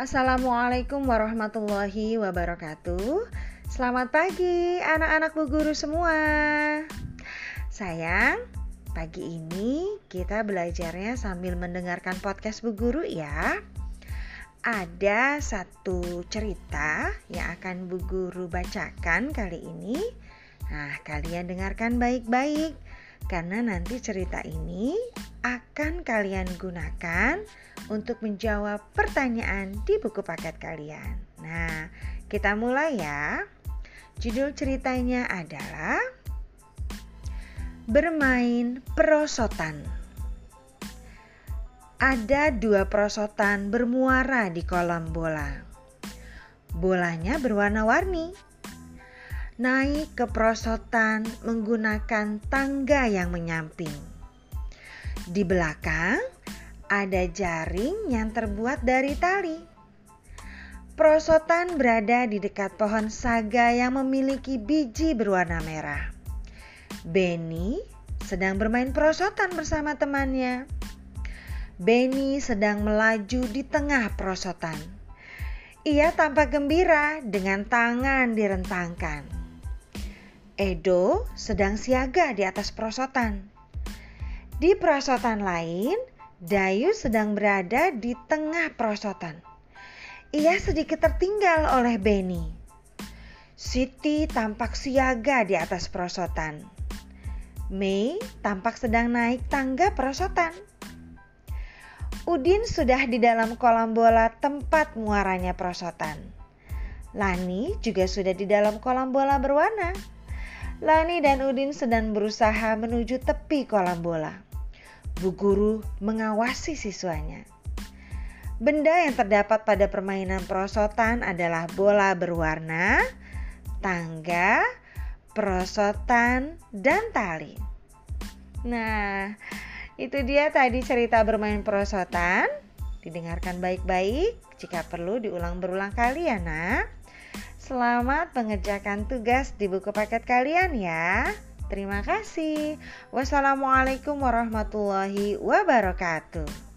Assalamualaikum warahmatullahi wabarakatuh. Selamat pagi anak-anak Bu Guru semua. Sayang, pagi ini kita belajarnya sambil mendengarkan podcast Bu Guru ya. Ada satu cerita yang akan Bu Guru bacakan kali ini. Nah, kalian dengarkan baik-baik karena nanti cerita ini akan kalian gunakan untuk menjawab pertanyaan di buku paket kalian. Nah, kita mulai ya. Judul ceritanya adalah Bermain Perosotan. Ada dua perosotan bermuara di kolam bola. Bolanya berwarna-warni. Naik ke perosotan menggunakan tangga yang menyamping. Di belakang ada jaring yang terbuat dari tali. Perosotan berada di dekat pohon saga yang memiliki biji berwarna merah. Benny sedang bermain perosotan bersama temannya. Benny sedang melaju di tengah perosotan. Ia tampak gembira dengan tangan direntangkan. Edo sedang siaga di atas perosotan. Di perosotan lain, Dayu sedang berada di tengah perosotan. Ia sedikit tertinggal oleh Benny. Siti tampak siaga di atas perosotan. Mei tampak sedang naik tangga perosotan. Udin sudah di dalam kolam bola tempat muaranya perosotan. Lani juga sudah di dalam kolam bola berwarna. Lani dan Udin sedang berusaha menuju tepi kolam bola. Bu guru mengawasi siswanya. Benda yang terdapat pada permainan perosotan adalah bola berwarna, tangga, perosotan, dan tali. Nah, itu dia tadi cerita bermain perosotan. Didengarkan baik-baik, jika perlu diulang berulang kali ya nak. Selamat mengerjakan tugas di buku paket kalian ya. Terima kasih. Wassalamualaikum warahmatullahi wabarakatuh.